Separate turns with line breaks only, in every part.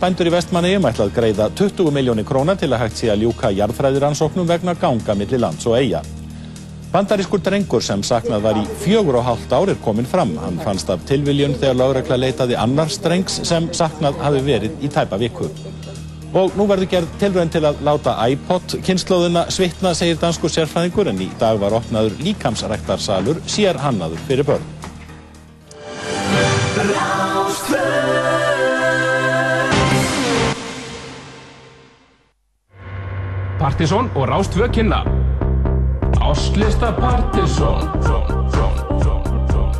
bændur í vestmanniðum ætla að greiða 20 miljónir króna til að hægt sé að ljúka jarðfræðiransóknum vegna ganga milli lands og eiga. Bandarískur drengur sem saknað var í fjögur og hálft ár er komin fram. Hann fannst af tilviljun þegar lögregla leitaði annars drengs sem saknað hafi verið í tæpa viku. Og nú verður gerð tilrönd til að láta iPod kynnslóðuna svitna, segir danskur sérfræðingur, en í dag var opnaður líkamsræktarsalur sér hannaður fyrir börn.
Partisón og Rástvö kynna Ástlista Partisón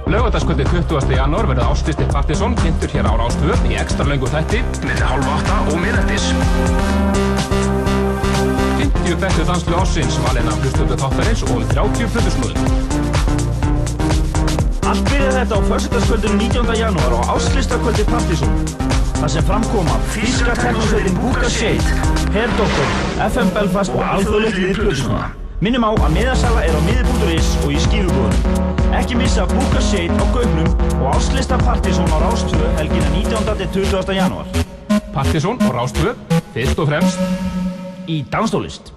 Laugardagskvöldi 20. janúar verður Ástlisti Partisón kynntur hér á Rástvö í ekstra löngu þætti með halv 8 og minnættis 50 bestu danslu ásins valina hlustöðu þáttarins og 30 flutusnúðum
Allt byrjaði þetta á förstutaskvöldinu 19. janúar á Áslistakvöldi Partisón þar sem framkoma físka teknosveitin Búka Shade, Hair Doctor, FM Belfast og alþjóðlegt liðir plötusnúða. Minnum á að miðasala er á miði.is og í skífubúðunum. Ekki missa Búka Shade á Gaugnum og Áslista Partisón á Rástvö helgina 19. til 20. janúar.
Partisón og Rástvö, fyrst og fremst
Í Danstólist.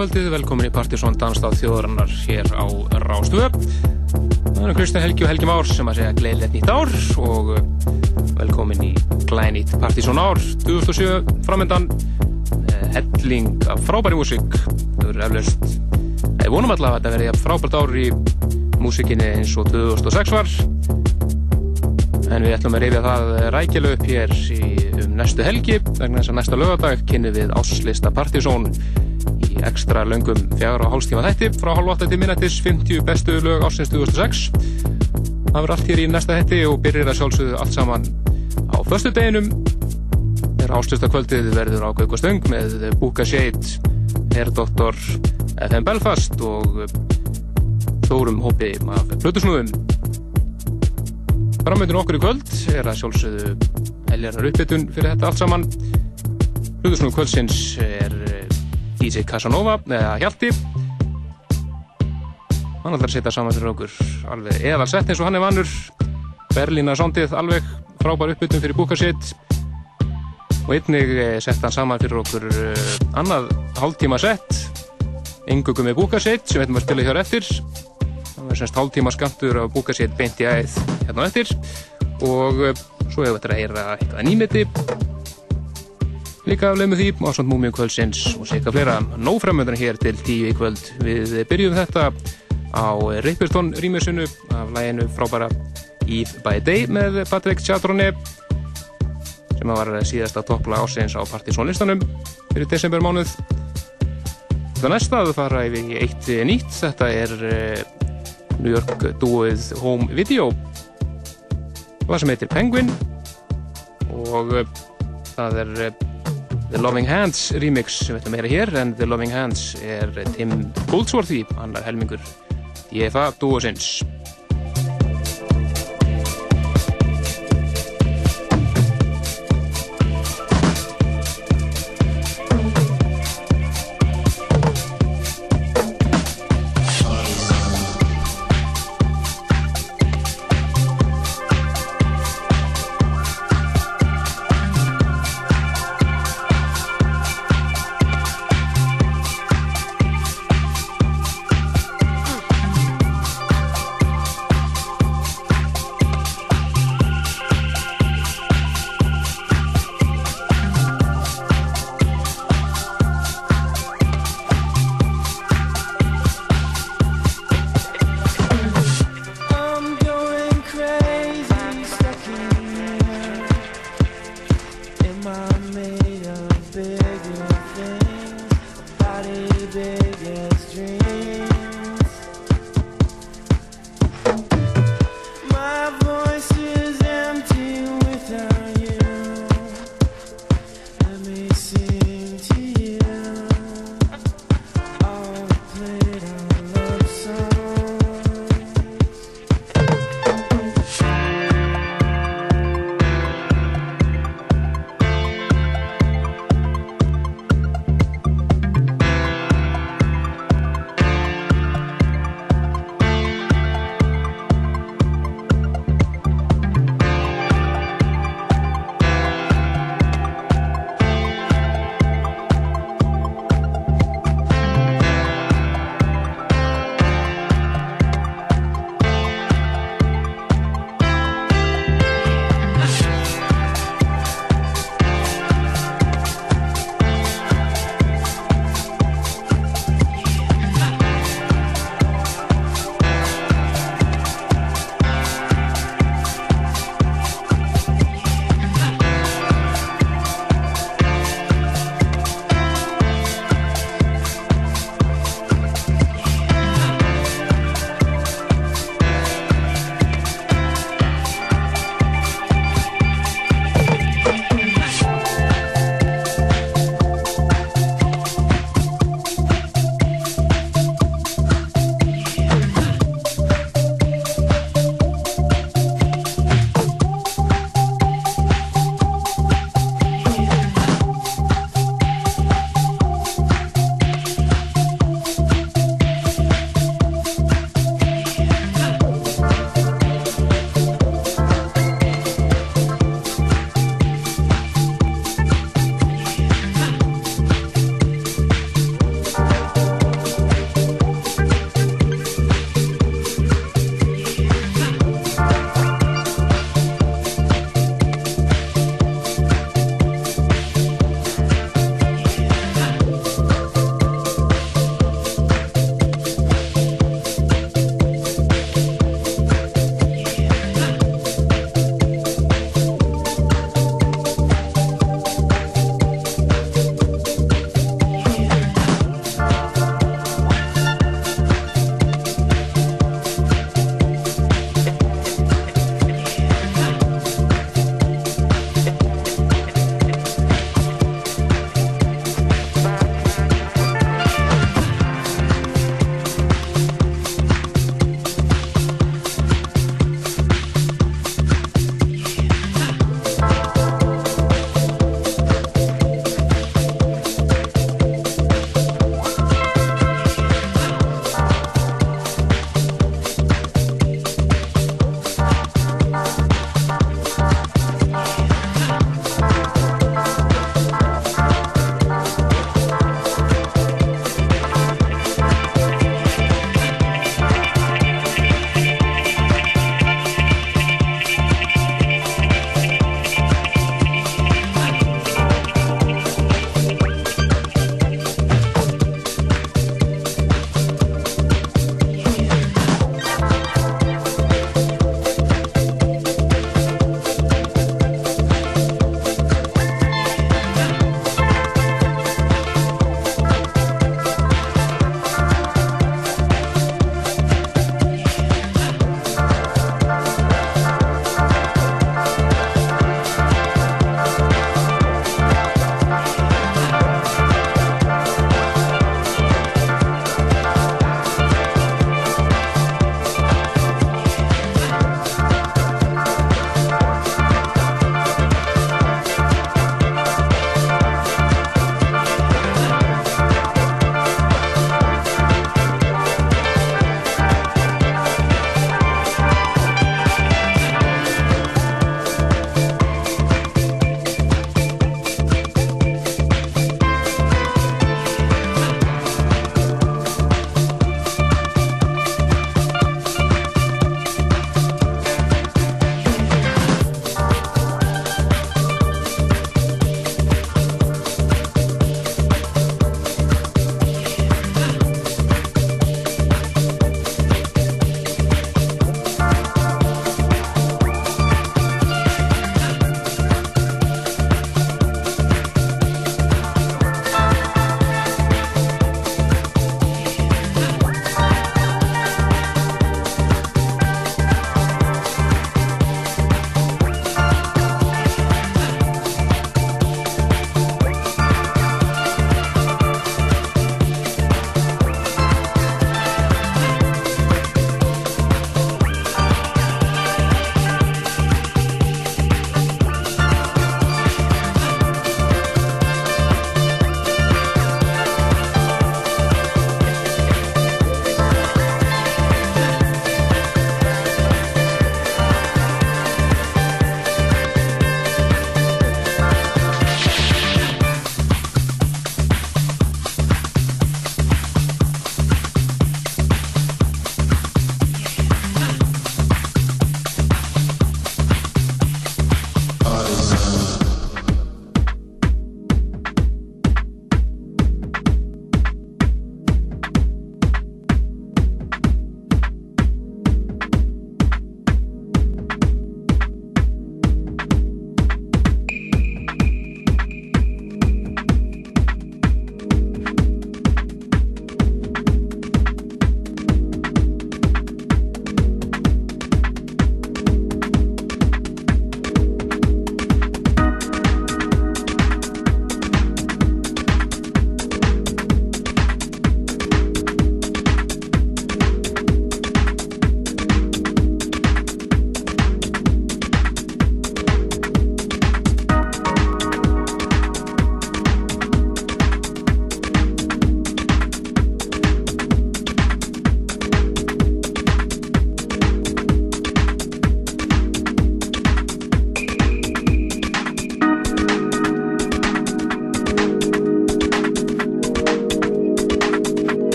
Kvöldið, velkomin í Partisón Danstáð þjóðarinnar hér á Rástvöp. Það er Kristján Helgi og Helgi Már sem að segja gleðilegt nýtt ár og uh, velkomin í glænýtt Partisón ár 2007 framöndan helling af frábæri músík. Það verður eflaust, ég vonum allavega að þetta verði frábært ár í músíkinni eins og 2006 var en við ætlum að reyfja það rækjala upp hér í, um næstu helgi vegna þess að næsta lögadag kynni við áslista Partisón ekstra löngum fjagra og hálfstíma þætti frá halv 8 til minnetis 50 bestu lög ásins 2006 það verður allt hér í næsta hætti og byrjir að sjálfsögðu allt saman á förstu deginum þegar áslista kvöldið verður á Gaukastöng með Búka Shade Herdoktor FM Belfast og þórum hópi af Plutusnúðum Framöndin okkur í kvöld er að sjálfsögðu heljarar uppbytun fyrir þetta allt saman. Hlutusnúðu kvöldsins er DJ Casanova, eða Hjalti. Hann ætlar að setja saman fyrir okkur alveg eðalsett eins og hann er vannur. Berlína sondið alveg frábær uppbytun fyrir búkarsitt. Og einnig eh, sett hann saman fyrir okkur eh, annað hálftíma sett. Engugum með búkarsitt sem við ætlum að spila hér eftir það er semst hálftíma skamtur að búka sér beint í æð hérna eftir og uh, svo hefur þetta að heyra eitthvað nýmeti líka aflega með því á samt múmium kvöldsins og sér flera nóframöndan hér til tíu í kvöld. Við byrjum þetta á Ripperton rýmisunu af læginu frábæra Eve by Day með Patrick Chatrone sem var síðasta toppla ásins á partysónlistanum fyrir desember mánuð Það næsta að fara yfir í eitt nýtt, þetta er uh, New York dúið Home Video. Hvað sem heitir Penguin og uh, það er uh, The Loving Hands remix sem við ætlum að hera hér en The Loving Hands er Tim Goldsworthy hann er helmingur DFA dúosins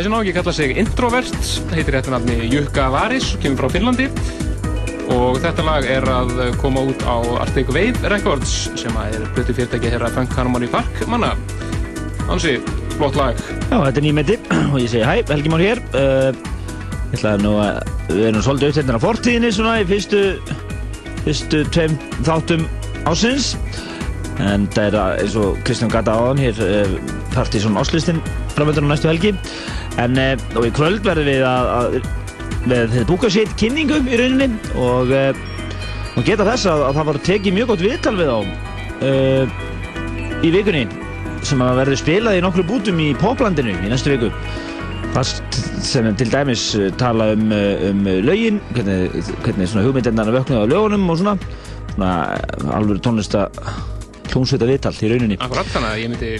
þessi nági kalla sig Introvert, heitir réttu nafni Jukka Varis, kemur frá Finnlandi og þetta lag er að koma út á Arctic Wave Records sem er blötu fyrirtæki hér að Funk Harmony Park manna. Hansi, flott lag.
Já, þetta er nýjmeti og ég segi hæ, Helgi Már hér. Uh, ég ætlaði nú að við erum svolítið auðvitað á fortíðinni svona í fyrstu, fyrstu tveim þáttum ásins en það er eins og Kristján gata á hann hér uh, Partizón Áslistinn framöndan á næstu helgi en uh, og í kvöld verðum við að, að með búkarsýtt kynningu í rauninni. Og, og geta þess að, að það var tekið mjög gott viðtal við á í vikunni sem að verður spilað í nokkru bútum í poplandinu í næstu viku. Fast sem til dæmis tala um, um laugin hvernig, hvernig hugmyndirnar vöknuði á lögunum og svona, svona alveg tónlista hljómsveita viðtal í rauninni.
Akkurat, þannig að ég myndi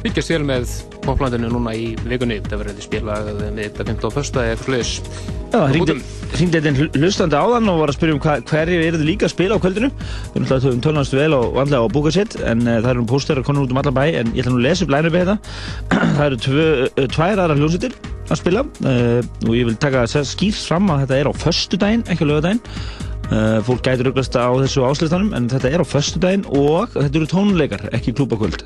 fylgjast vel með poplandinu núna í vikunni. Það verður spilað með þetta 15. fyrsta eða eitthvað sluðis
Já, hringdi einn hlustandi á þann og var að spyrja um hverju eru þið líka að spila á kvöldinu. Við erum alltaf um tölnastu vel og vandlega á búkasitt en uh, það eru um póster að konu út um allar bæ en ég ætla nú að lesa upp lænum við þetta það eru tvö, uh, tvær aðra hljómsveitir að spila uh, og ég vil taka skýrt fram að þetta er á förstu daginn, ekki á lögadaginn fólk gætur auðvitað á þessu áslistanum en þetta er á förstu daginn og þetta eru tónleikar, ekki klúbakvöld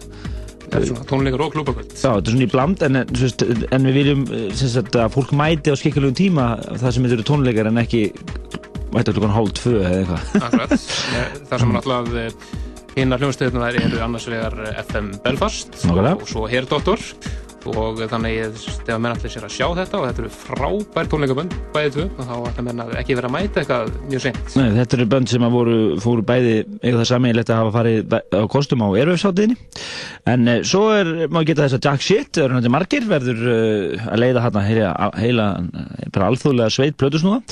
tónleikar og klúbakvöld
Já, þetta er svona í bland en, en við viljum sagt, að fólk mæti á skikkilegum tíma það sem þetta eru tónleikar en ekki mæti klukkan hálf tvö eða eitthvað.
Akkurat, það sem náttúrulega hinnar hljómstöðunar eru annars vegar FM Belfast
Nákvæmlega.
og svo Herdóttur og þannig ef menn allir sér að sjá þetta og þetta eru frábær tónleikabönd bæðið tvö og þá ætla menn að ekki vera að mæta eitthvað mjög sent
Nei, þetta eru bönd sem voru, fóru bæði eitthvað það sammeilegt að hafa farið á kostum á erfjöfsáttiðinni en uh, svo er, má ég geta þess að Jack Shit er náttúrulega margir, verður uh, að leiða hérna heila, heila bara alþjóðlega sveit plötusnúða.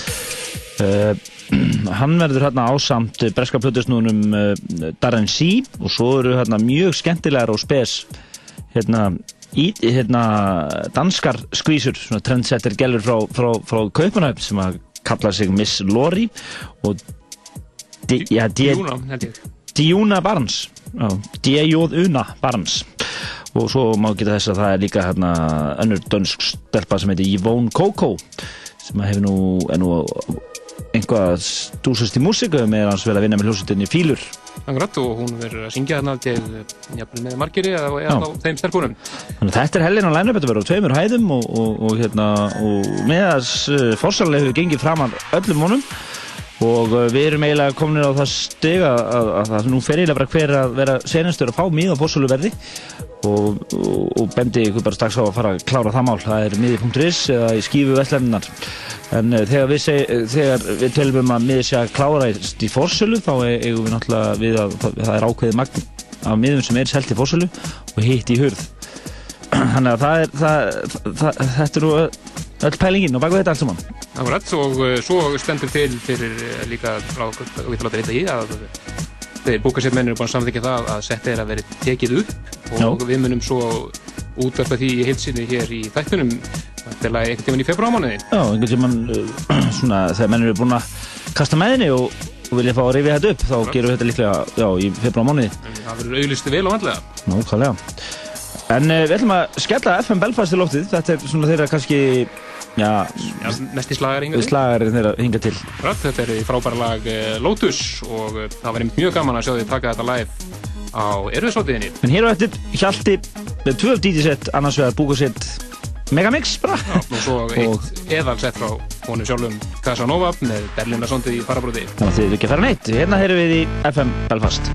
Uh, hann verður hérna ásamt breska plötusnúðunum Darren C. Og svo eru hérna mjög skemmtilegar og spes hérna í hérna, danskar skvísur, svona trendsetter gælur frá, frá, frá Kaupanöfn sem að kalla sig Miss Lori og di, ja, di,
Júna, held ég.
Diuna Barnes. D.J.Una Barnes. Og svo má geta þess að það er líka hérna, önnur dönsk stelpa sem heitir Yvonne Coco sem hefur nú, nú einhvað stúsast í músiku með hans vel að vinna með hljósutinni Fílur.
Akkurat og hún verður að syngja þarna til jafnvel með margiri eða, á þeim stelpunum.
Þannig að þetta er hellin á lænum, þetta verður á tveimur hæðum og, og, og, hérna, og með þess uh, fórsalega hefur gengið fram öllum honum og uh, við erum eiginlega komin á það steg að, að, að, að nú fer eiginlega bara hver að vera senastur að fá mið á fórsalega verði og bendi ykkur bara strax á að fara að klára það mál. Það er miði.is eða í skífu vestlefninar en uh, þegar við, seg, þegar við tölum um að miði sé að klára í fórsölu þá eigum við náttúrulega við að það er ákveðið magn af miðum sem er selt í fórsölu og hitt í hurð. Þannig að það er það, það, þetta er nú öll pælingin og baka þetta allt saman.
Akkurat og uh, svo stendur til fyrir uh, líka frá, við þarfum að reyta í að þeir búkarsefmennir er búin að samþykja það að setja er að vera tekið upp. Og Já. við munum svo útverfa því í heilsinni hér í þættunum til að einhvern tíman í februarmánuði
Já, einhvern tíman svona þegar mennir eru búin að kasta með henni og, og vilja fá að rifja þetta upp þá Right. gerum við þetta líklega já, í februarmánuði
Það verður auðlistu vel og vandlega.
Nú, klálega En uh, við ætlum að skella FM Belfast til lóftið þetta er svona þeirra kannski já,
Já, í slagar hingað til
þeirra hinga til.
Akkurat, Þetta er í frábæra lag uh, Lotus og uh, það var mjög gaman að sjá því taka þetta live á erfiðsótiðinni
En hér á eftir Hjalti með 12 DJ-sett annars vegar búkasett Megamix bara.
Og svo eitt eðalsett frá honum sjálfum Casanova með Berlinarsondið í farabróti
Þannig að þið eru ekki að fara neitt Hérna heyrum við í FM Belfast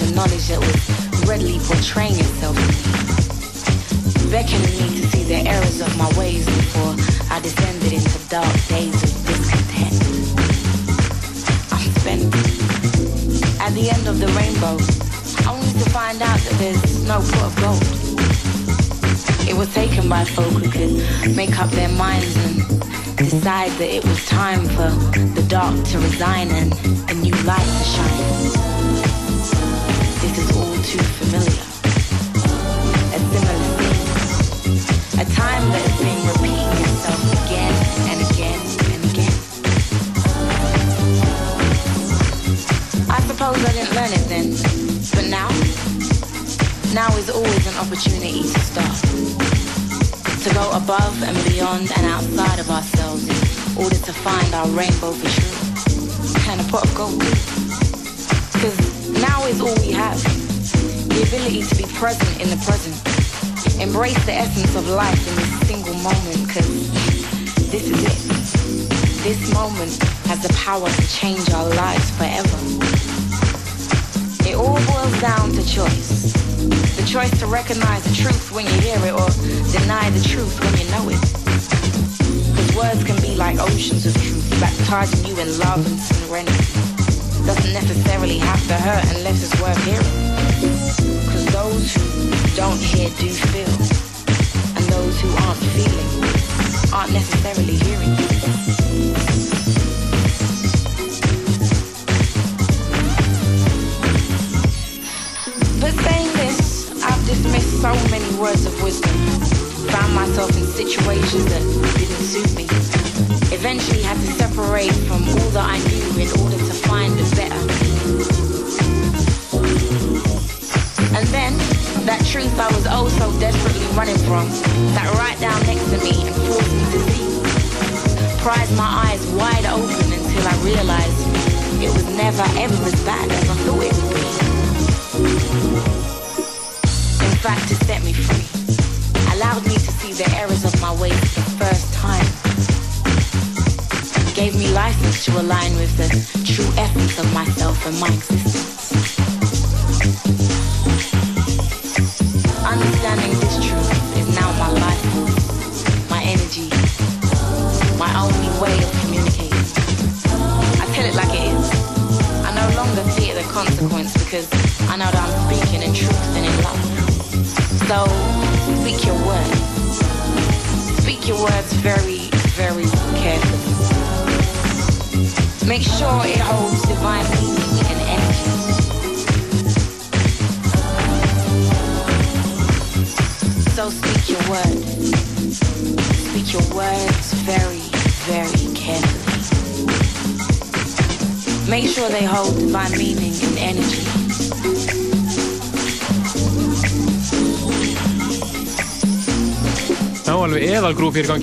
knowledge, a knowledge that was readily portraying itself beckoning me to see the errors of my ways before I descended into dark
days of discontent. I'm spent. At the end of the rainbow, only to find out that there's no pot of gold. It was taken by folk who could make up their minds and decide that it was time for the dark to resign and a new light to shine. Our rainbow vision. And a pot of gold. Because now is all we have. The ability to be present in the present. Embrace the essence of life in this single moment because this is it. This moment has the power to change our lives forever. It all boils down to choice. The choice to recognize the truth when you hear it or deny the truth when you know it. Because words can be like oceans of truth, baptizing you in love and serenity. Doesn't necessarily have to hurt unless it's worth hearing. Because those who don't hear do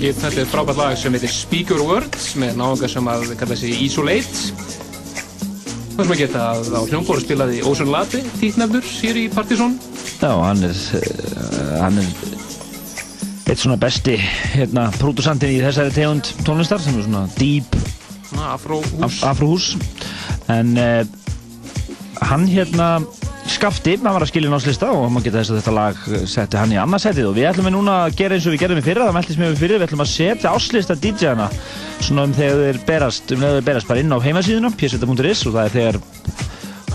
Þetta er frábært lag sem heitir Speak Your Words með náðunga sem að kalla sig Isolate. Það sem að geta að á hljómbóru spilaði Ósun Lati, títnefnur, hér í Partizón.
Já, hann er, uh, hann er eitt svona besti hérna, pródusandinn í þessari tegund tónlistar sem er svona deep
Afróhús.
af, afróhús en uh, hann hérna skafti, hann var að skilja náttslista og maður geta þess að þetta lag setti hann í annarsettið og við ætlum við núna að gera eins og við gerðum í fyrra það meldist mjög fyrra, við ætlum að setja áslista DJ-ana svona um þegar þeir berast um þegar þeir berast bara inn á heimasíðuna pseta.is og það er þegar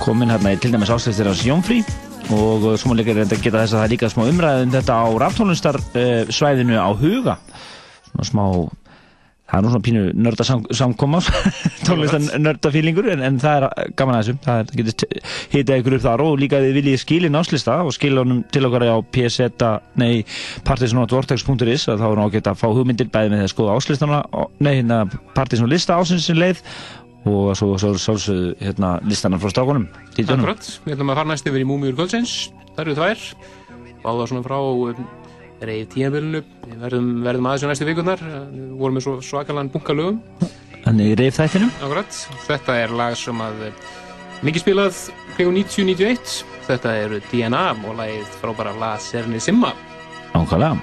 komin hérna í til dæmis áslistir hans Jónfrí og uh, svo má líka reynda geta þess að það er líka smá umræðin þetta á raftónlistar uh, svæðinu á huga. Svona smá það er nú svona pínu nörda sam, samkoma tónlistar nördafílingur en, en það er gaman að þessu það getur hitað ykkur upp þar og líka þið viljið skilin áslista og skilja honum til okkar á pseta, nei partisanotvortex.is þá er náttúrulega að fá hugmyndir bæði með því að skoða áslistana nei, hérna partisanolista ásins sem leið og svo sálsögðu hérna listana frá stákunum
Akkurat, við ætlum að fara næst yfir í Múmiur Kvöldsins. Það eru tvær Báða svona frá um, reyð tíðanbölinu Við verðum, verðum aðeins á næstu vikunar Við vorum með svo svakalan bunkalögum
Þannig reyf þættinum.
Akkurat, þetta er lag sem að eh, mikið spilað kl. 90-91 Þetta eru DNA og lagið frábæra La Serni Simma.
Ákvæðlega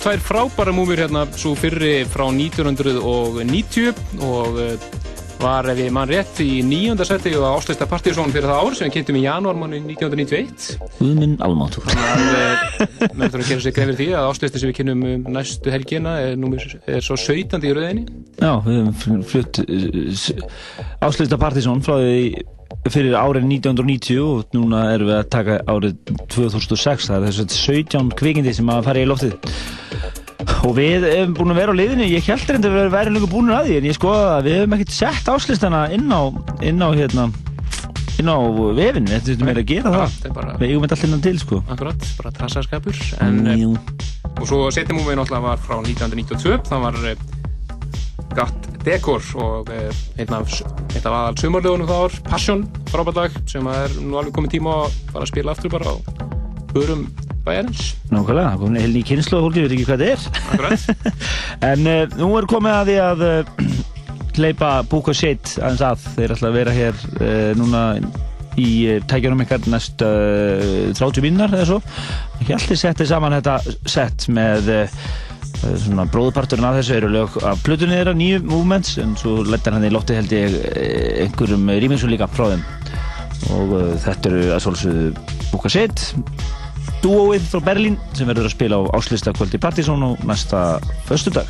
tvær frábæra múmir hérna, svo fyrri frá 1990 og uh, var, ef ég mann rétt, í nýjönda seti og áslista Partíson fyrir það ár sem við kynntum í janúarmanni 1991.
Guðminn Almáttur.
Að menn þurfa að gera sig greið fyrir því að áslista sem við kynnum um næstu helgina er, númer, er svo 17. í rauðinni.
Já, við hefum flutt uh, áslista Partíson frá því fyrir árið 1990 og núna erum við að taka árið 2006 það er þess að 17 kvikindi sem að fara í loftið og við hefum búin að vera á liðinu. Ég held reyndi að við væri líka búin að því en ég skoða að við hefum ekkert sett áslistana inn á inn á hérna inn á vefinn, þetta er meira að gera það,
það bara,
við eigum þetta allir innan til sko.
Akkurat, bara tassaskapur en,
Jú.
og svo setjum við náttúrulega var frá 1992 það var uh, Gatt Dekor og uh, einn af, af aðal sumarlegunum þá var Passion, frábært lag sem er nú alveg komið tíma að fara að spila aftur bara á börum bæjarins.
Nákvæmlega, það kom heilni í kynslu og fólki veit ekki hvað þetta er.
Akkurat.
En uh, nú er komið að því að uh, hleypa Búka Shade aðeins að. Þeir ætla að vera hér uh, núna í tækjunum ykkar næst uh, 30 mínunar eða svo. Ekki allir setti saman þetta sett með svona bróðparturinn af þessu. Eru lög af plutunni þeirra nýju movements en svo lettar hann í lotti held ég einhverjum rýmingsum líka frá þeim. Og uh, þetta eru að svolsögðu Búka Shade dúóið frá Berlín sem verður að spila á áslista kvöldi Partizón og næsta föstu dag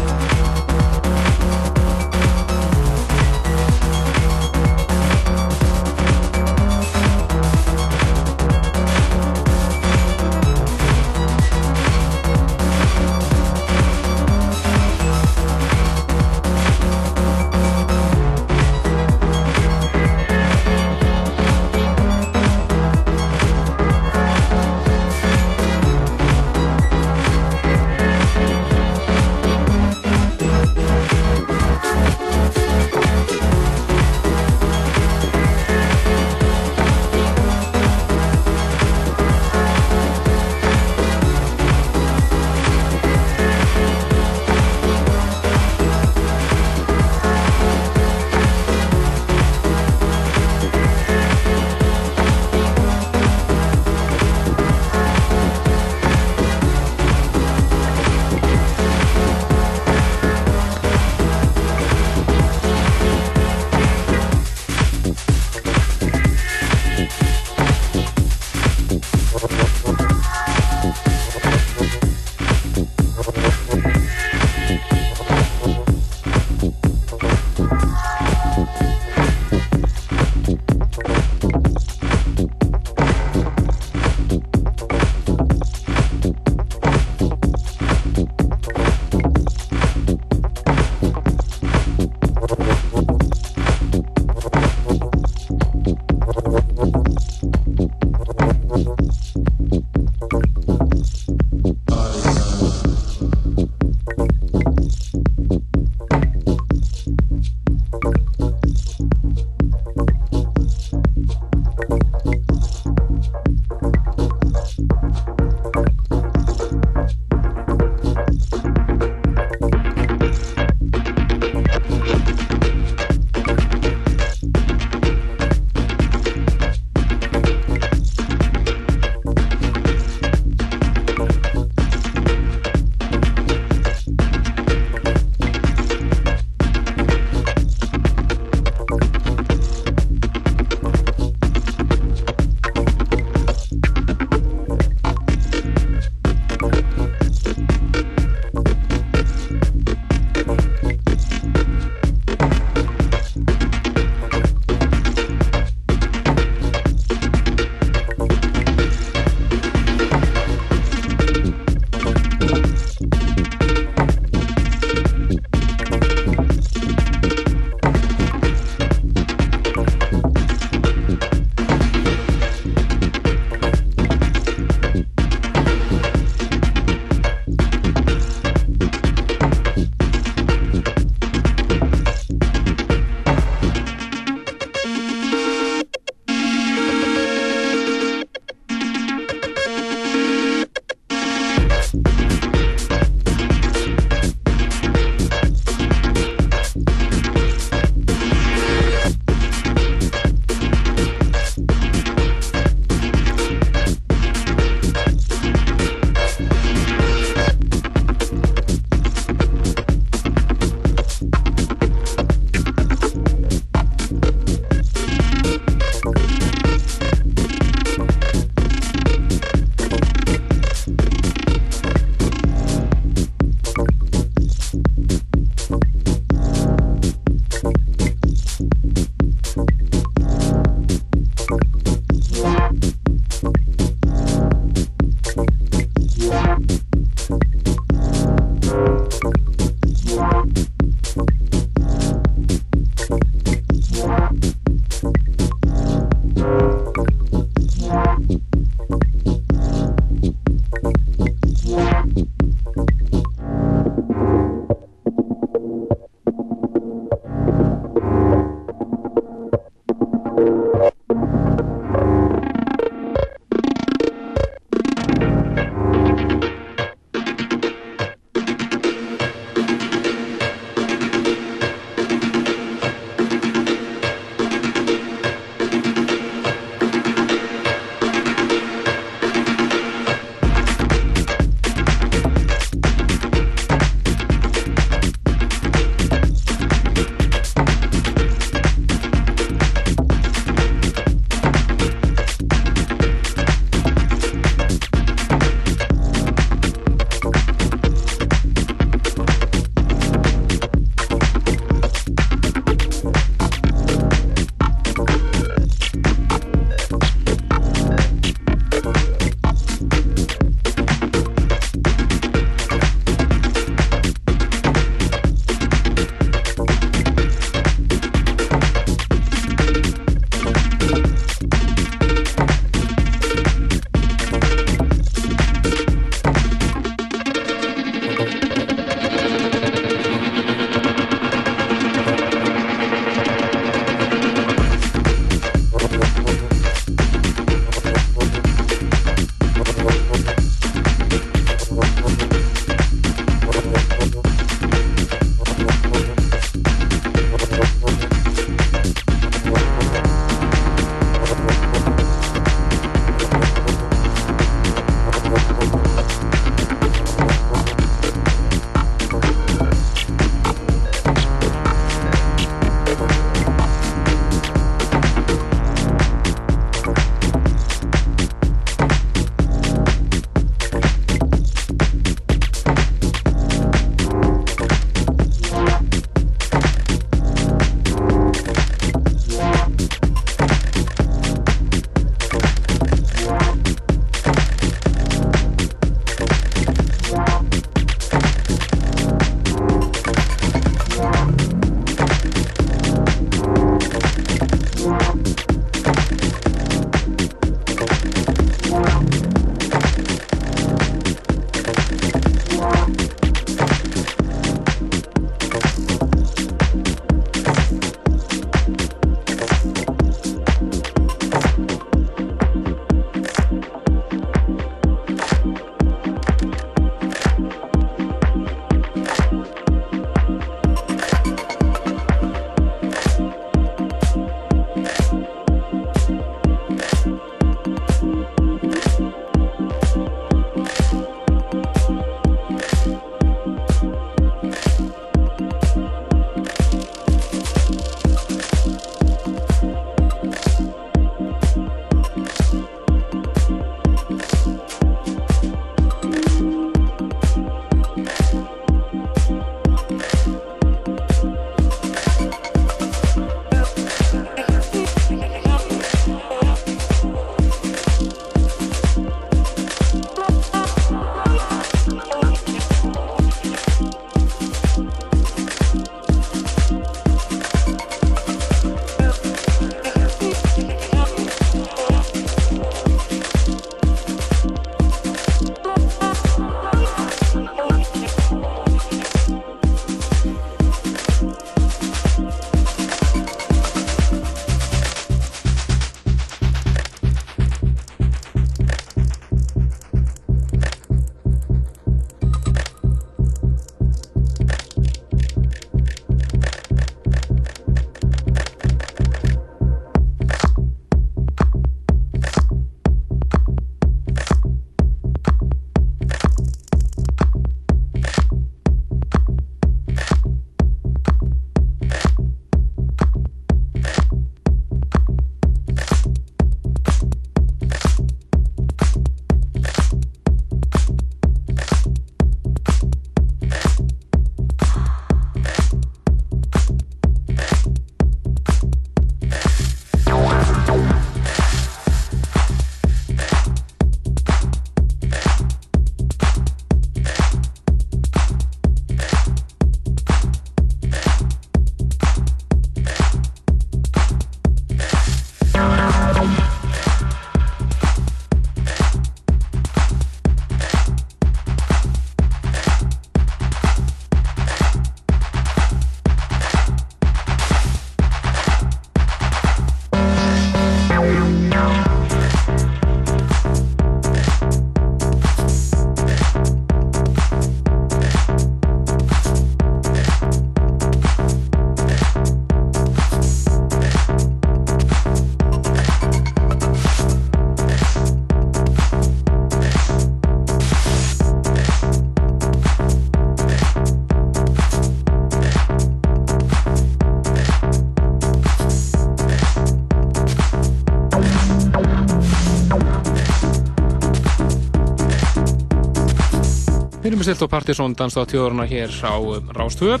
Hljómsvilt og Partisón danst á tjóðurna hér á um, Rástvö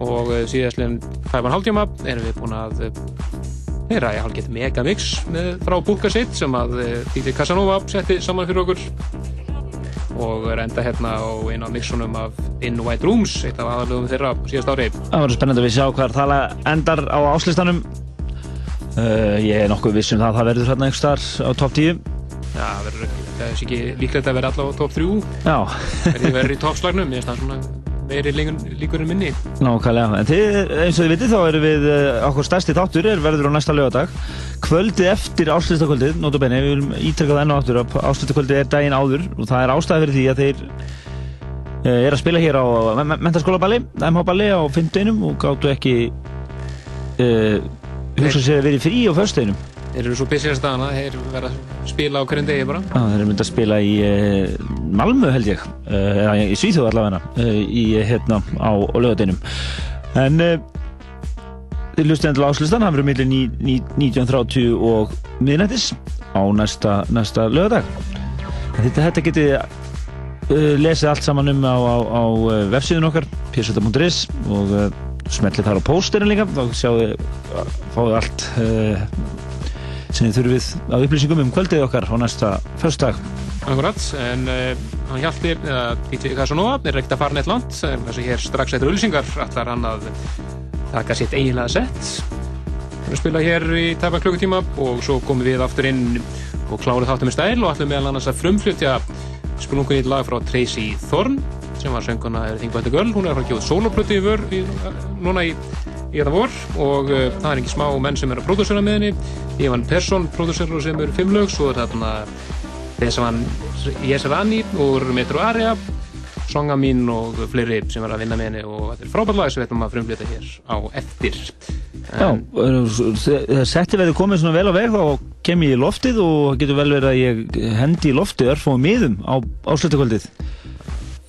og uh, síðastleginn fæfan hálftíma erum við búin að uh, heyra í hálfgett megamix með, frá Búkasitt sem að Díti Casanova setti saman fyrir okkur. Og er enda hérna á einu af mixunum af In White Rooms, eitt af aðalögum þeirra síðast ári.
Það verður spennandi að við sjá hvað það endar á áslistanum uh, ég er nokkuð vissum það að það verður hérna einhver starf á top 10
Já, það verður ekki líklegt að verða allavega á top 3
Já.
Það verður í toppslagnum, ég það svona meiri líkur en minni.
Nákvæmlega, en þið, eins og þið vitið þá erum við eh, okkur stærsti þáttur er verður á næsta lögadag kvöldið eftir áslutakvöldið, notabene, við viljum ítrekka það enn og aftur að áslutakvöldið er daginn áður og það er ástæði fyrir því að þeir uh, er að spila hér á mentarskólaballi, MH-balli á fymtuinum og gáttu ekki uh, hugsa sér að vera frí á förstuinum
Þeir eru svo busyast að hana, þeir verða að spila á hverjum degi bara.
Já, þeir eru myndið að spila í uh, Malmö held ég, uh, eða í Svíþjóð allavega, uh, í hérna á lögadeinum. En þeir lusti endur áslustan, það verður millir 1930 og miðnættis á næsta, næsta lögadag. Þetta, þetta getið lesið allt saman um á, á, á vefsíðun okkar, pseta.is og smellið þar á pósterinn líka, þá sjáu fáið allt sem þið þurfið á upplýsingum um kvöldið okkar á næsta förstak.
Akkurat, en uh, hann hjálpir, eða DJ Casanova, er reykt að fara neitt land, þess að hér strax eftir auðlýsingar allar hann að taka sitt eiginlega sett. Við spila hér í tæpa klukkutíma og svo komum við aftur inn og kláruð þáttum í stæl og ætlum meðal annars að frumflutja spilungun í lag frá Tracy Thorn sem var sönguna The Girl, hún er frá kjóð soloplötu í vör núna í í þetta vor og uh, það er ekki smá menn sem er að pródúsera með henni Ivan Persson, pródúsera sem eru fimm lög svo er þarna Desavan Jesarani úr Metro Area Songa mín og fleiri sem er að vinna með henni og þetta er frábært lag sem við ætlum að frumflita hér á eftir.
En, Já, setti verið komið svona vel á veg þá kem ég í loftið og getur vel verið að ég hendi í loftið örfum miðum á áslutaköldið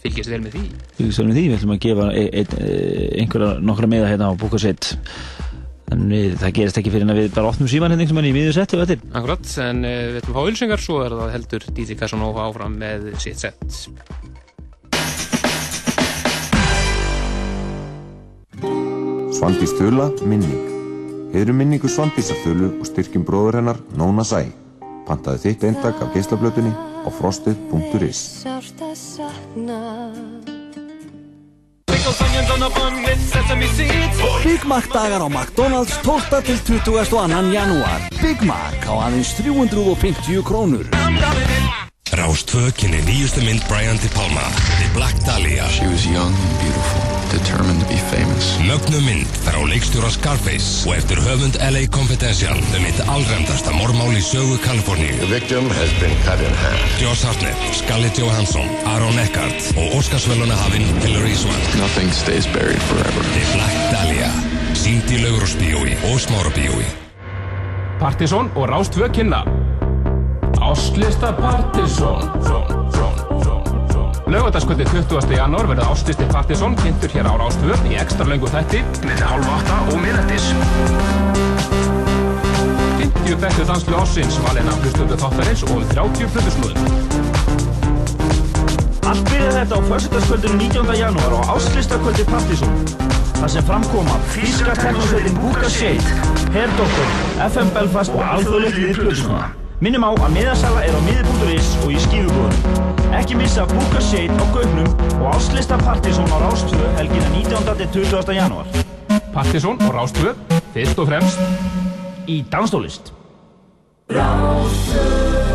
fylgjast vel með því?
Fylgjast vel með því, við ætlum að gefa ein, ein, einhverja nokkra meða hérna á búkasett en við, það gerist ekki fyrir en að við bara opnum síman hérna einhvern veginn í miður setti og þetta
Akkurat, en uh, við ætlum að fá ylsingar svo er það heldur DJ Casanova áfram með sitt sett
Svandís Þula, minning. Heiðrum minningu Svandísar Þulu og styrkjum bróður hennar Nóna Sæ Pantaði þitt eindag af geislablötunni á frostið.is
Big Mac dagar á McDonalds 12. til 22. janúar Big Mac á aðeins 350 krónur
Rástvö kynni nýjustu mynd Brian De Palma The Black Dahlia
She was young and beautiful determined to be famous.
Mögnu mynd þar á leikstjóra Scarface og eftir höfund LA Confidential um eitt allræmdasta mormál í sögu Kaliforníu.
The victim has been cut in half.
Josh Hartnett, Scarlett Johansson, Aaron Eckhart og Óskarsvöluna hafinn Hilary Swank.
Nothing stays buried forever.
The Black Dahlia sínd í laugurúsbíói og smárabíói.
Partisón og Rástvö kynna. Ástlista Partisón Laugardaskvöldi 20. janúar verður Ástlisti Partisón kynntur hér á Rástvö í ekstra löngu þætti með halv 8 og miðnættis 50 bestu danslu ásins valina hlustundu þáttarins og 30 flutusnúðum
Allt byrjaði þetta á fyrstutaskvöldinu 19. janúar á Áslistakvöldi Partisón þar sem framkoma Físka teknosveitin Búka Shade, Hair Doctor, FM Belfast og alþjóðlegt liðir plötusnúða Minnum á að miðasala er á miði.is og í skífubúðunum. Ekki missa að búka seit á gögnum og áslista Partisón á Rástvö helgina 19. til 20. janúar.
Partisón og Rástvö, fyrst og fremst
í Danstólist.
Rástvö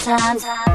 time.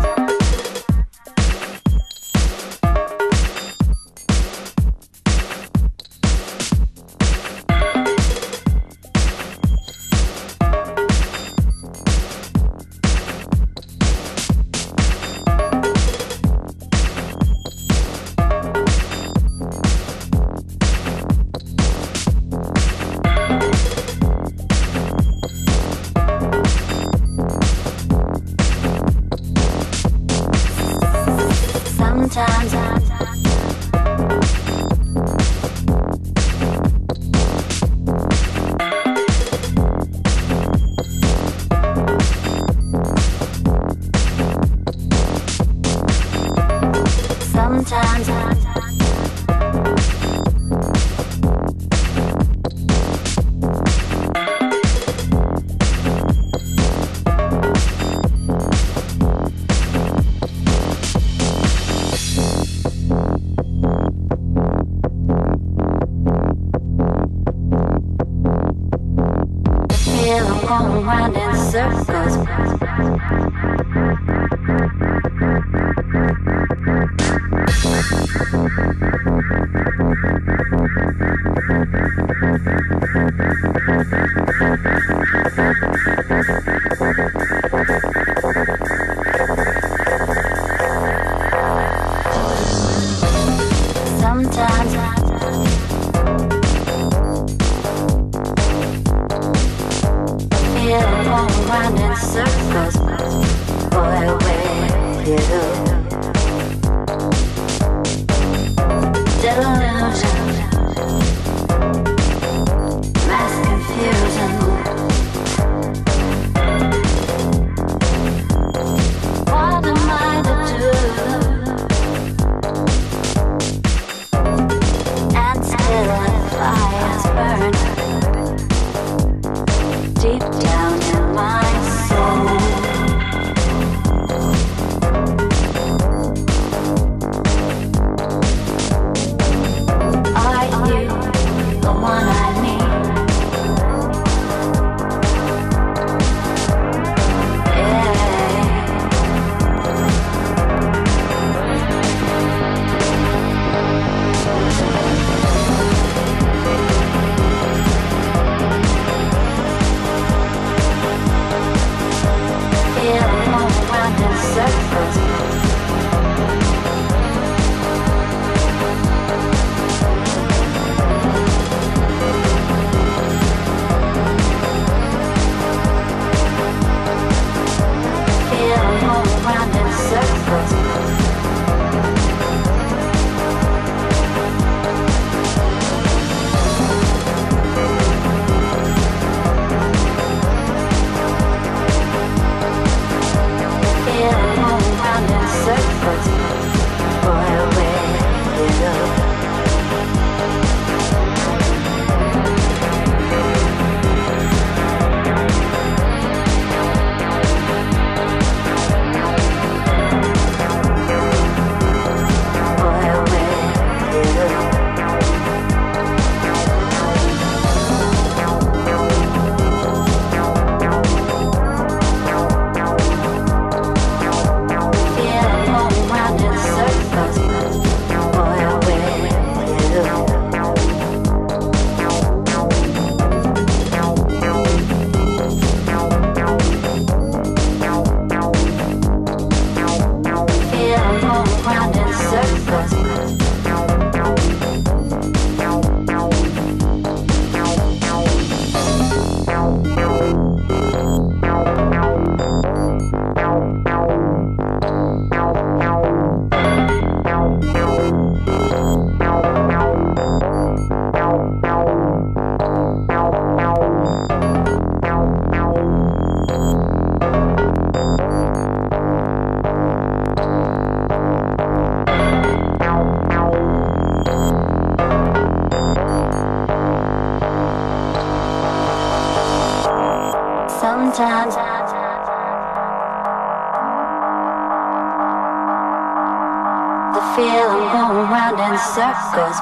circles,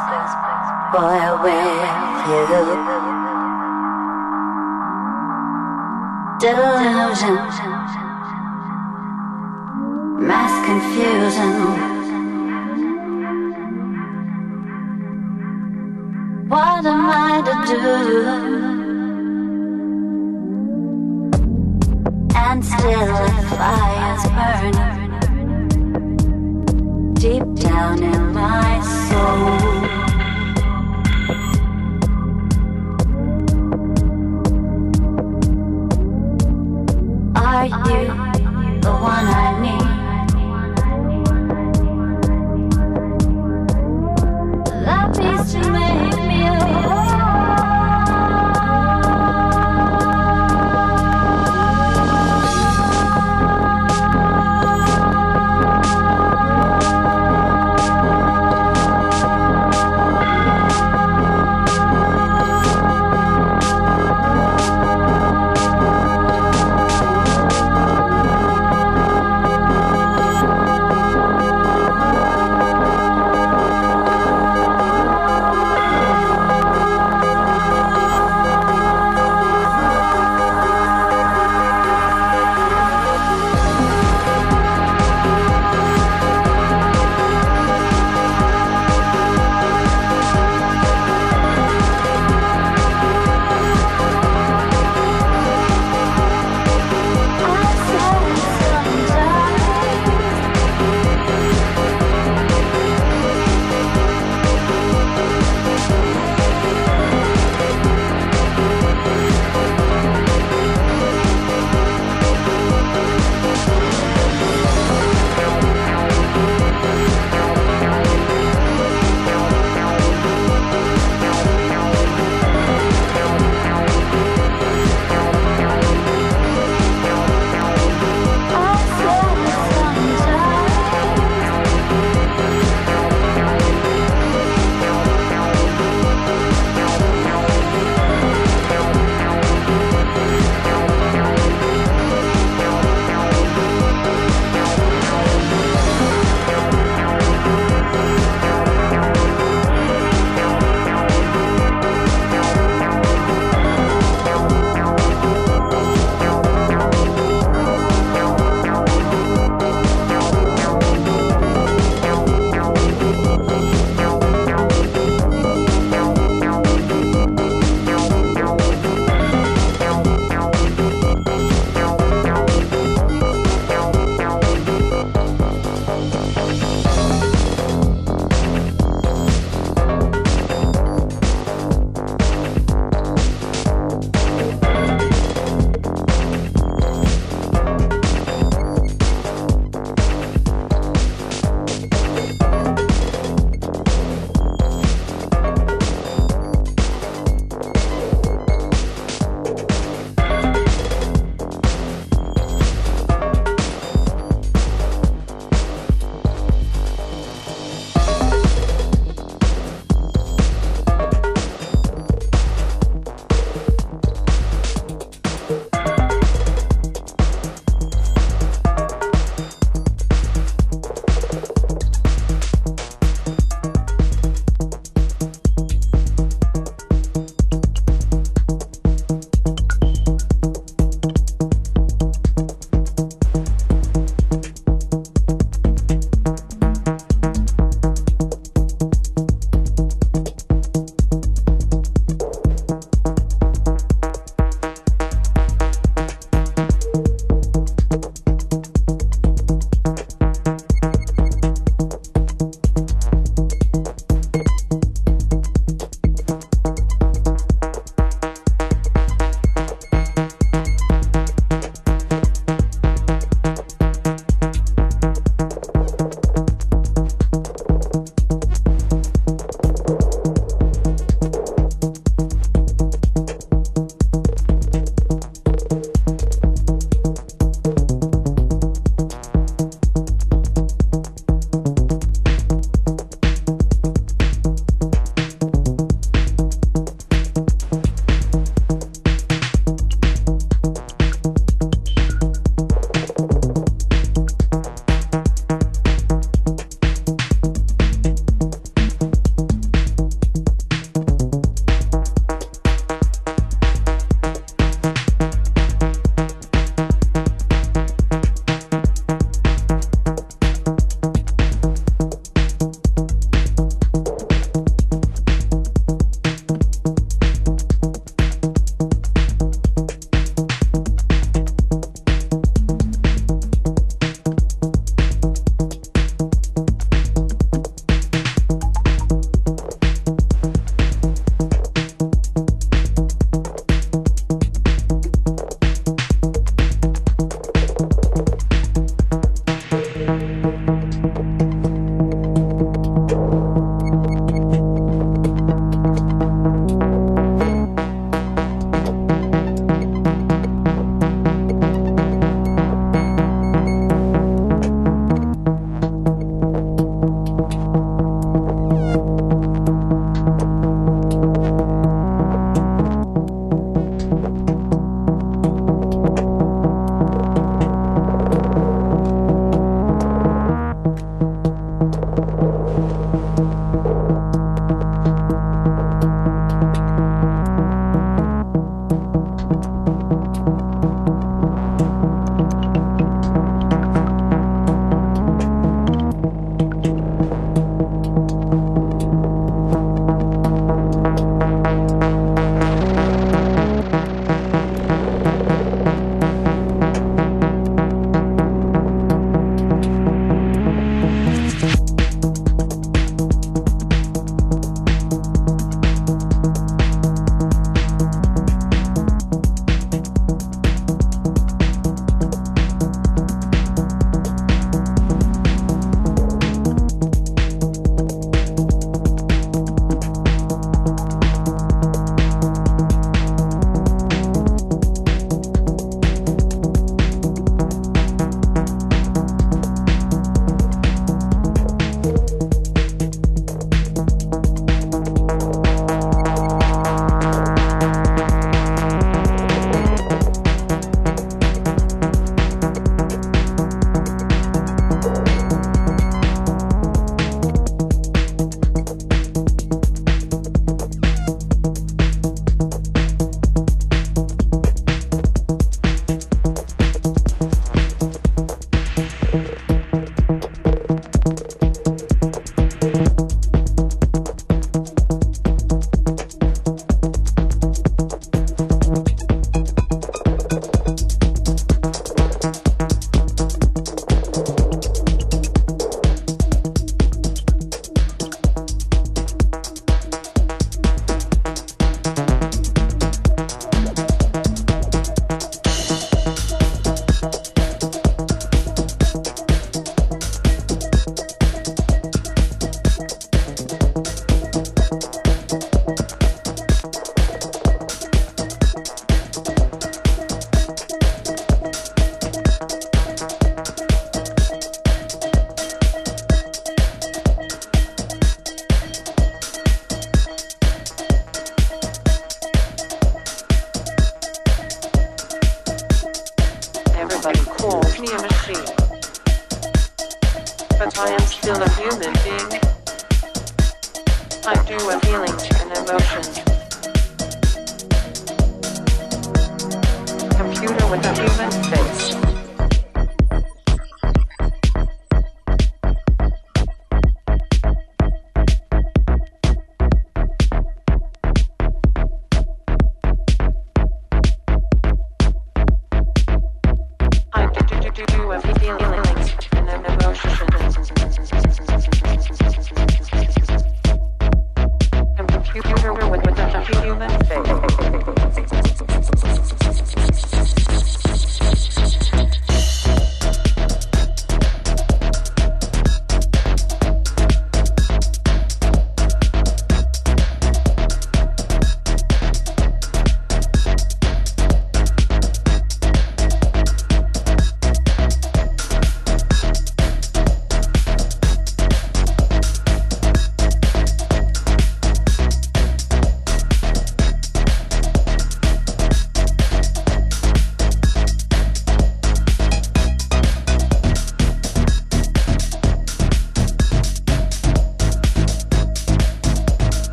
boy, with you. Delusion, mass confusion. What am I to do?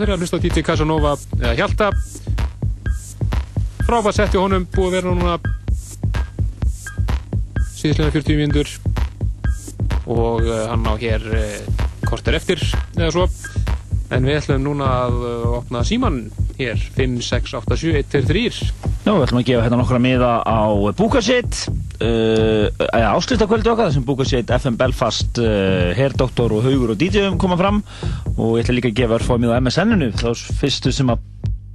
Já, þeir eru að hlusta á DJ Casanova eða Hjalta. Frábært sett í honum búið að vera núna síðislega 40 mínútur. Og uh, hann á hér uh, korter eftir eða svo. En við ætlum núna að uh, opna síman hér. 5, 6, 8, 7, 1, 2, 3
Já, við ætlum að gefa hérna nokkra miða á Búkasitt uh, áslutakvöldu okkar þessum Búkasitt, FM Belfast uh, Herdoktor og Haugur og DJ-um koma fram. Og ég ætla líka að gefa örfóð miða á MSN-inu þá fyrstu sem að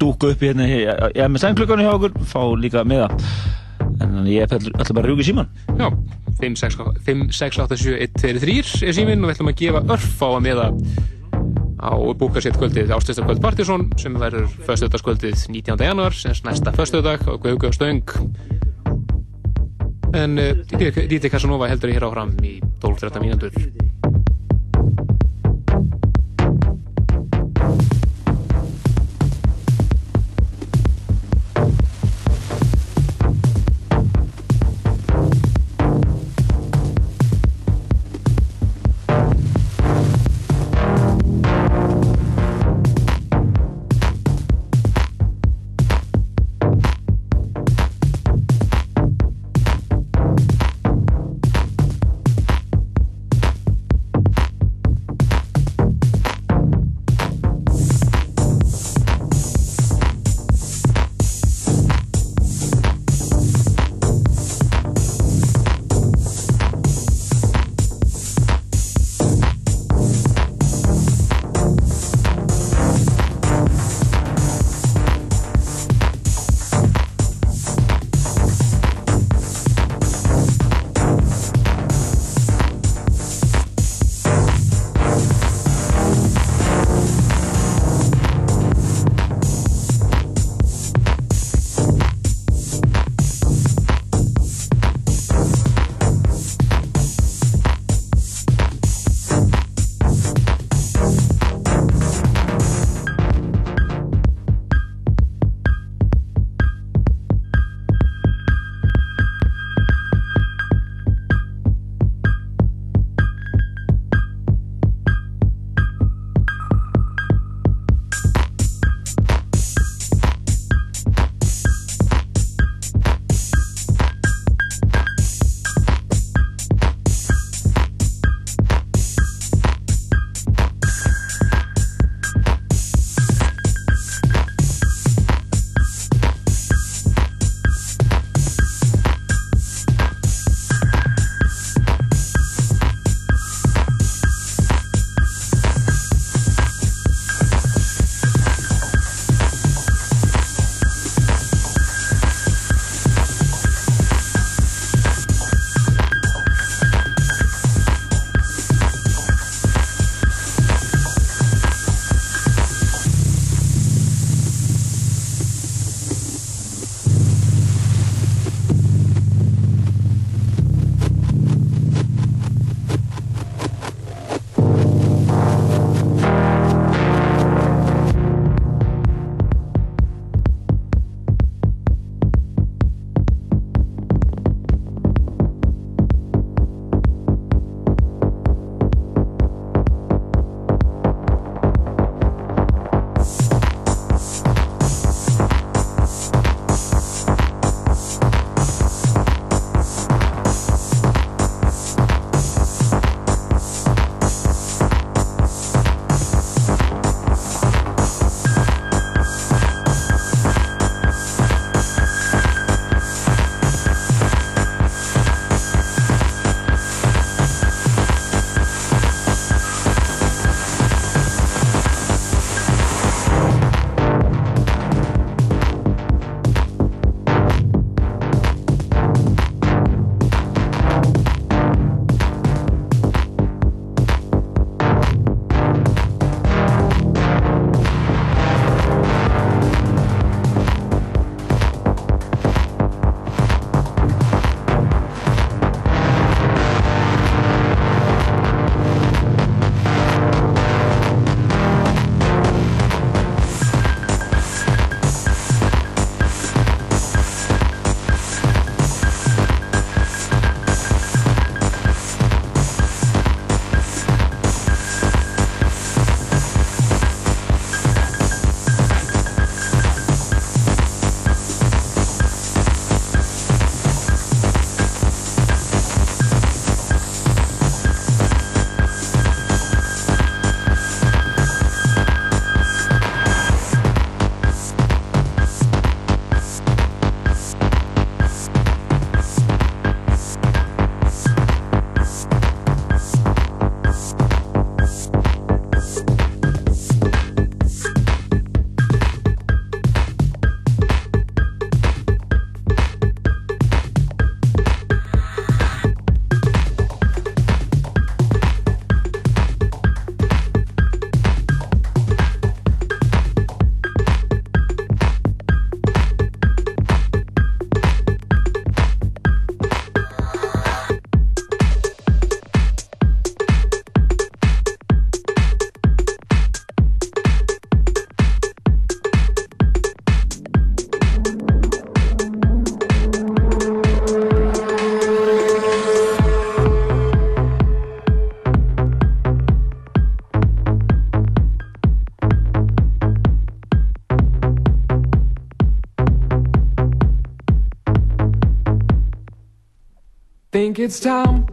dúka upp í hérna í MSN-klukkanum hjá okkur fá líka miða. En ég ætla bara að rjúka síman
Já, 5, 6, 5, 6, 8, 7, 1, 2, 3 er símin og við ætlum að gefa örfá að miða á búkasitt kvöldið ástöðstakvöld Partisón sem verður förstöðarskvöldið 19. januar sem næsta förstöðdag á Guðgjóðstöng en uh, Díti Casanova heldur hér áfram í 12-13 mínútur
Think it's time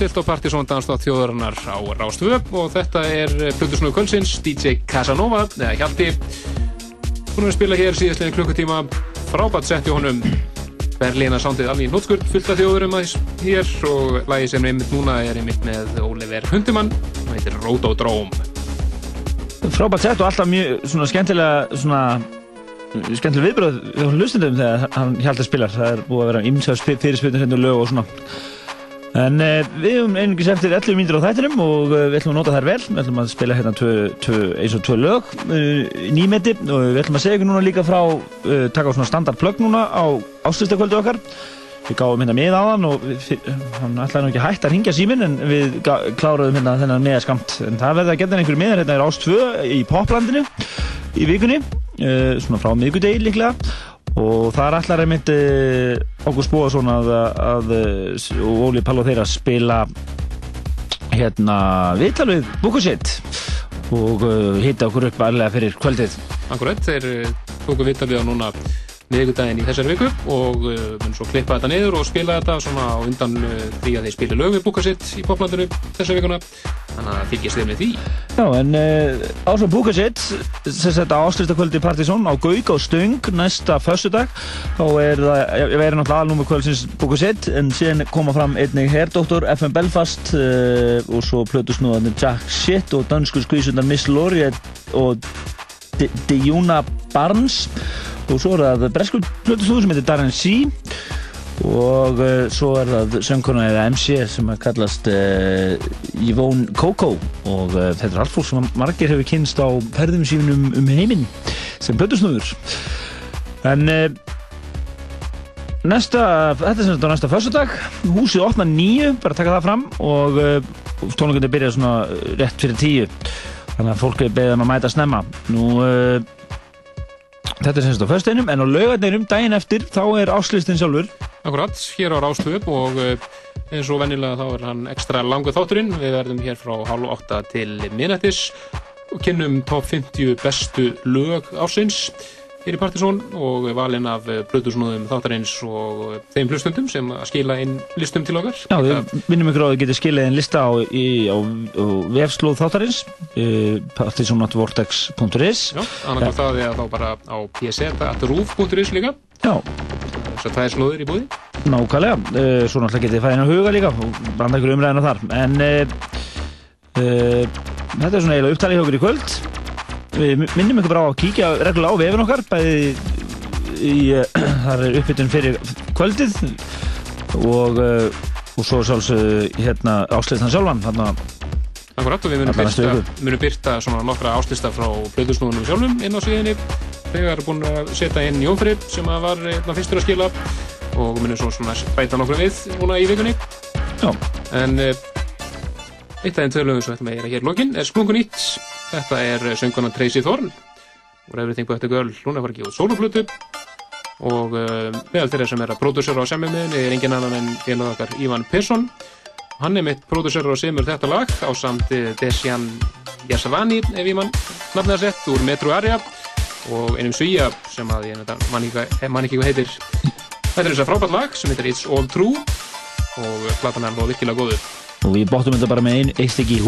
stilt á Partisón Danstátt þjóðarinnar á Rástvö. Og þetta er Plutusnúðu Kvölsins, DJ Casanova eða Hjalti. Hún er að spila hér síðastlegin klukkutíma. Frábært setti honum. Berlína sándið alveg í nótskurt fullt af þjóðurum aðeins hér. Og lagi sem er einmitt núna er einmitt með Oliver Hundimann og heitir Rotodrome
Frábært sett og alltaf mjög svona skemmtilega svona skemmtilega viðbröð hjá hlustendum þegar hann Hjalti spilar. Það er búið að vera ímsað fyrirspilnir hérna lög og svona En uh, við höfum einungis eftir 11 mínútur á þættinum og uh, við ætlum að nota þær vel. Við ætlum að spila hérna tvö, tvö, eins og tvö lög uh, nýmeti og við ætlum að segja ykkur núna líka frá, taka á svona standardplögg núna á áslustakvöldu okkar. Við gáðum hérna með á hann og við, hann ætlaði nú ekki hægt að ringja síminn en við kláruðum hérna þennan meðaskamt. En það verði að geta einhverju meðar hérna í Rástvö í Poplandinu í vikunni, svona frá miðgudegi líklega og það er allar einmitt að, að og Óli Pall og þeirra spila hérna viðtal við Búkusitt og uh, hitta okkur upp allega fyrir kvöldið.
Akkurat, þeir tóku viðtalið á núna miðugudaginn í þessari viku og uh, mun svo klippa þetta niður og spila þetta svona á undan uh, því að þeir spila lög við Búkusitt í poplandinu þessari vikuna. Þannig að fylgjast þið með því.
Já, en uh, ásveg Búkusitt sem þetta áslustakvöldi Partisón á Gaug og Stöng næsta fössudag þá er það, ég verði náttúrulega alnúmu kvöldsins Búkusitt en síðan koma fram einnig Herdóttur, FM Belfast uh, og svo plötusnúðanir Jack Shit og dansku skvísundar Miss Laurie og Dijuna Barnes og svo er það bresku plötusnúður sem heitir Darren C. Og uh, svo er það söngkona eða MC sem kallast uh, Yvonne Coco. Og uh, þetta er allt fólk sem margir hefur kynst á ferðum sínum um heiminn sem plötusnúður en næsta þetta er sem þetta á næsta fyrstudag húsið opna nýju, bara taka það fram. Og tónleikandi byrja svona rétt fyrir tíu þannig að fólk er beðið um að mæta snemma nú Þetta er semst á fösteinum, en á laugarneinum daginn eftir þá er áslistin sjálfur.
Akkurat, hér á Rástöp og eins og vennilega þá er hann ekstra langu þátturinn. Við verðum hér frá hálf átta til minnættis og kynnum top 50 bestu lög ársins hér í Partisón og valinn af blöðursnúðum þáttarins og þeim hlustundum sem að skila inn listum til okkar.
Já, við minnum ykkur á að þið getur skilað inn lista á, í, á, á vefslóð þáttarins partisónatvortex.is
Já, annarkvæmt það er þá bara á psr.ruf.is líka
Já.
Að það er slóður í búði.
Nákvæmlega, svo náttúrulega getið það inn á huga líka og branda ykkur umræðina þar en uh, uh, þetta er svona eiginlega upptalið hjá okkur í kvöld við minnum ykkur bara á að kíkja reglulega á vefin okkar bæði í, þar er uppbytun fyrir kvöldið og, og svo sjálfsög hérna áslistan sjálfan þarna
Akkurat og við munum byrta, munum byrta svona nokkra áslista frá blöðusnúðunum sjálfum inn á síðinni þegar er búin að setja inn Jónfrið sem var einna fyrstur að skila og munum svo svona bæta nokkru við núna í vikunni.
Já.
en eitt af þeim töluðum sem ætlum að gera hér lokin. Er Splungun Ítt Þetta er sönguna Tracy Thorn og Everything But A Girl, hún er farið ekki út sóluflutu og uh, meðal þeirra sem er að pródúsera á semjumiðin er engin annan en félag okkar Ívan Persson. Hann er mitt pródúsera og semur þetta lag á samt Desjan Yasavani ef ég mann nafnaði sett úr Metro Area og einum svíja sem að ég mann ekki hvað heitir. Þetta er þess að frábært lag sem heitir It's All True. Og platan er alveg virkilega góður
og við bóttum þetta bara með einn eitt styggi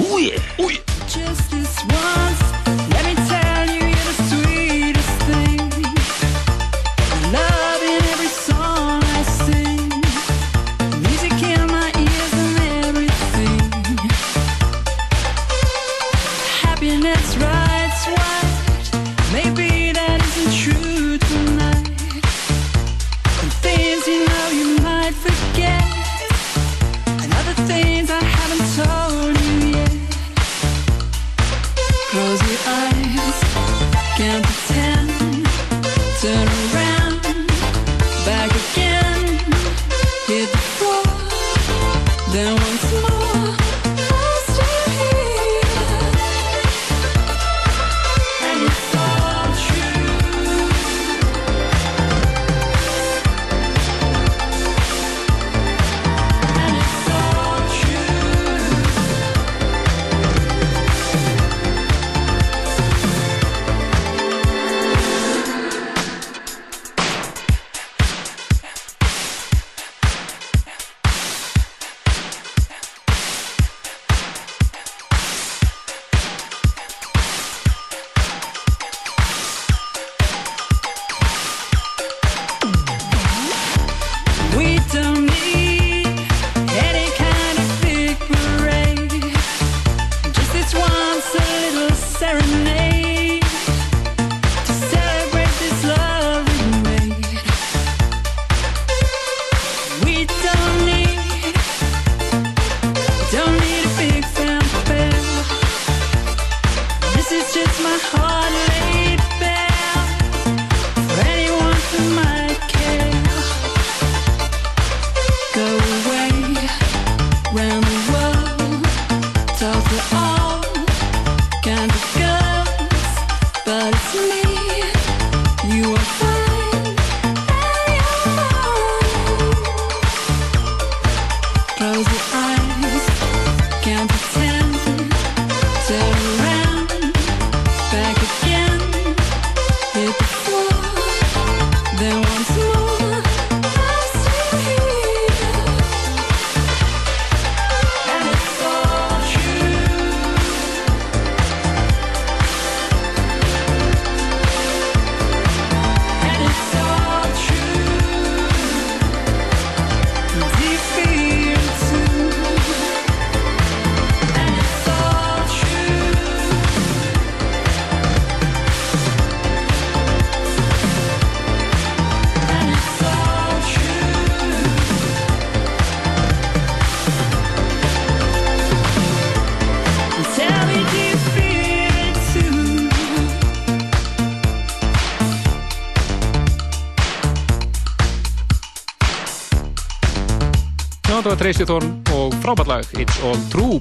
Tracy Thorn og frábært lag It's All True.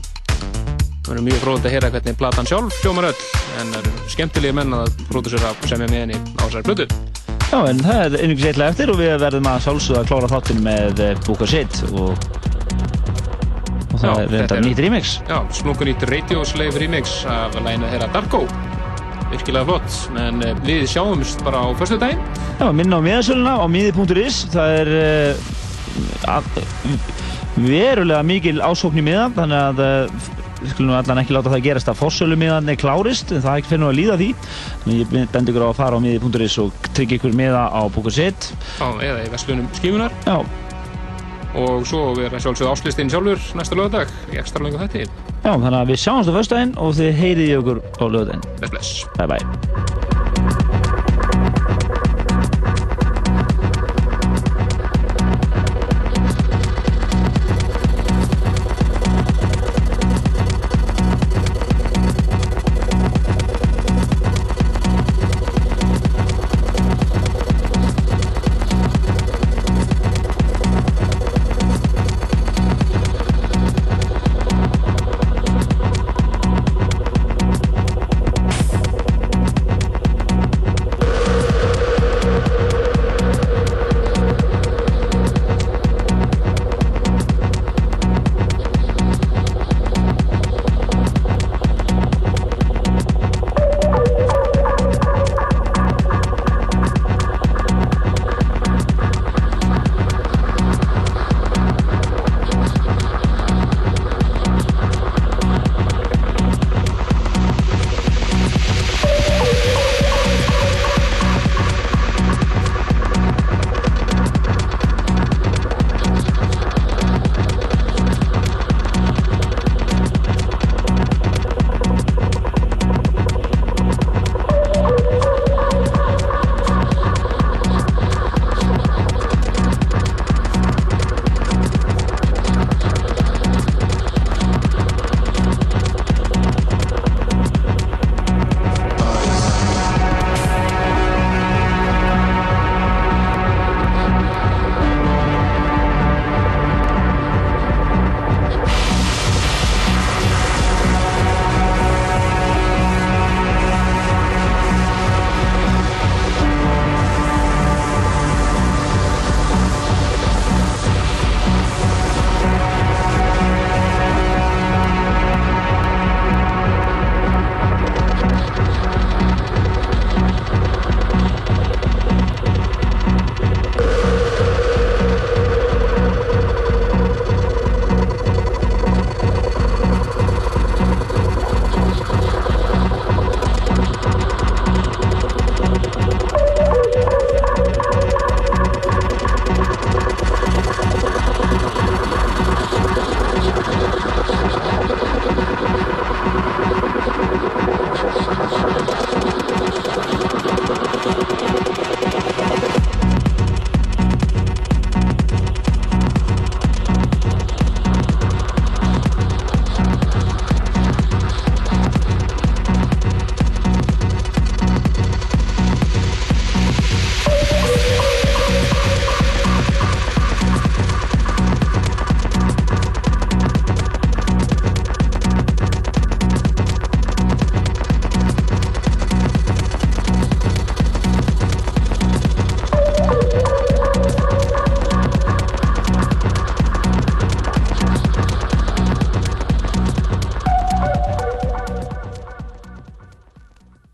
Það verður mjög fróðið að heyra hvernig platan sjálf hljómar öll en það eru skemmtilegi menn að pródusera semja með henni á þessari plötu.
Já, en það er einhvers eitthvað eftir og við verðum að sjálfsögða að klára þáttinn með eh, Book of Shit og, og það
Já,
er
þetta er-
nýtt remix.
Já, slungunýtt Radio Slave remix af læginu þeirra Darko. Virkilega flott, en eh, við sjáumst bara á förstu daginn
Já, minna á miðasöluna á miði.is það er uh, verulega mikil ásókn í miðan þannig að uh, við skulum allan ekki láta það gerast að fórsölu miðan er klárist en það er ekki fyrir nú að líða því. Þannig ég bendi ykkur á að fara á miði.is og tryggja ykkur miða á Búkasitt
Já, eða í Vestlunum skífunar
Já.
og svo er sjálfsögð áslistinn sjálfur næsta lögadag í ekstra lengu þetta
Já, þannig að við sjáumst á föstudaginn og þið heyriði okkur á lögudaginn
Bless, bless.
Bye bye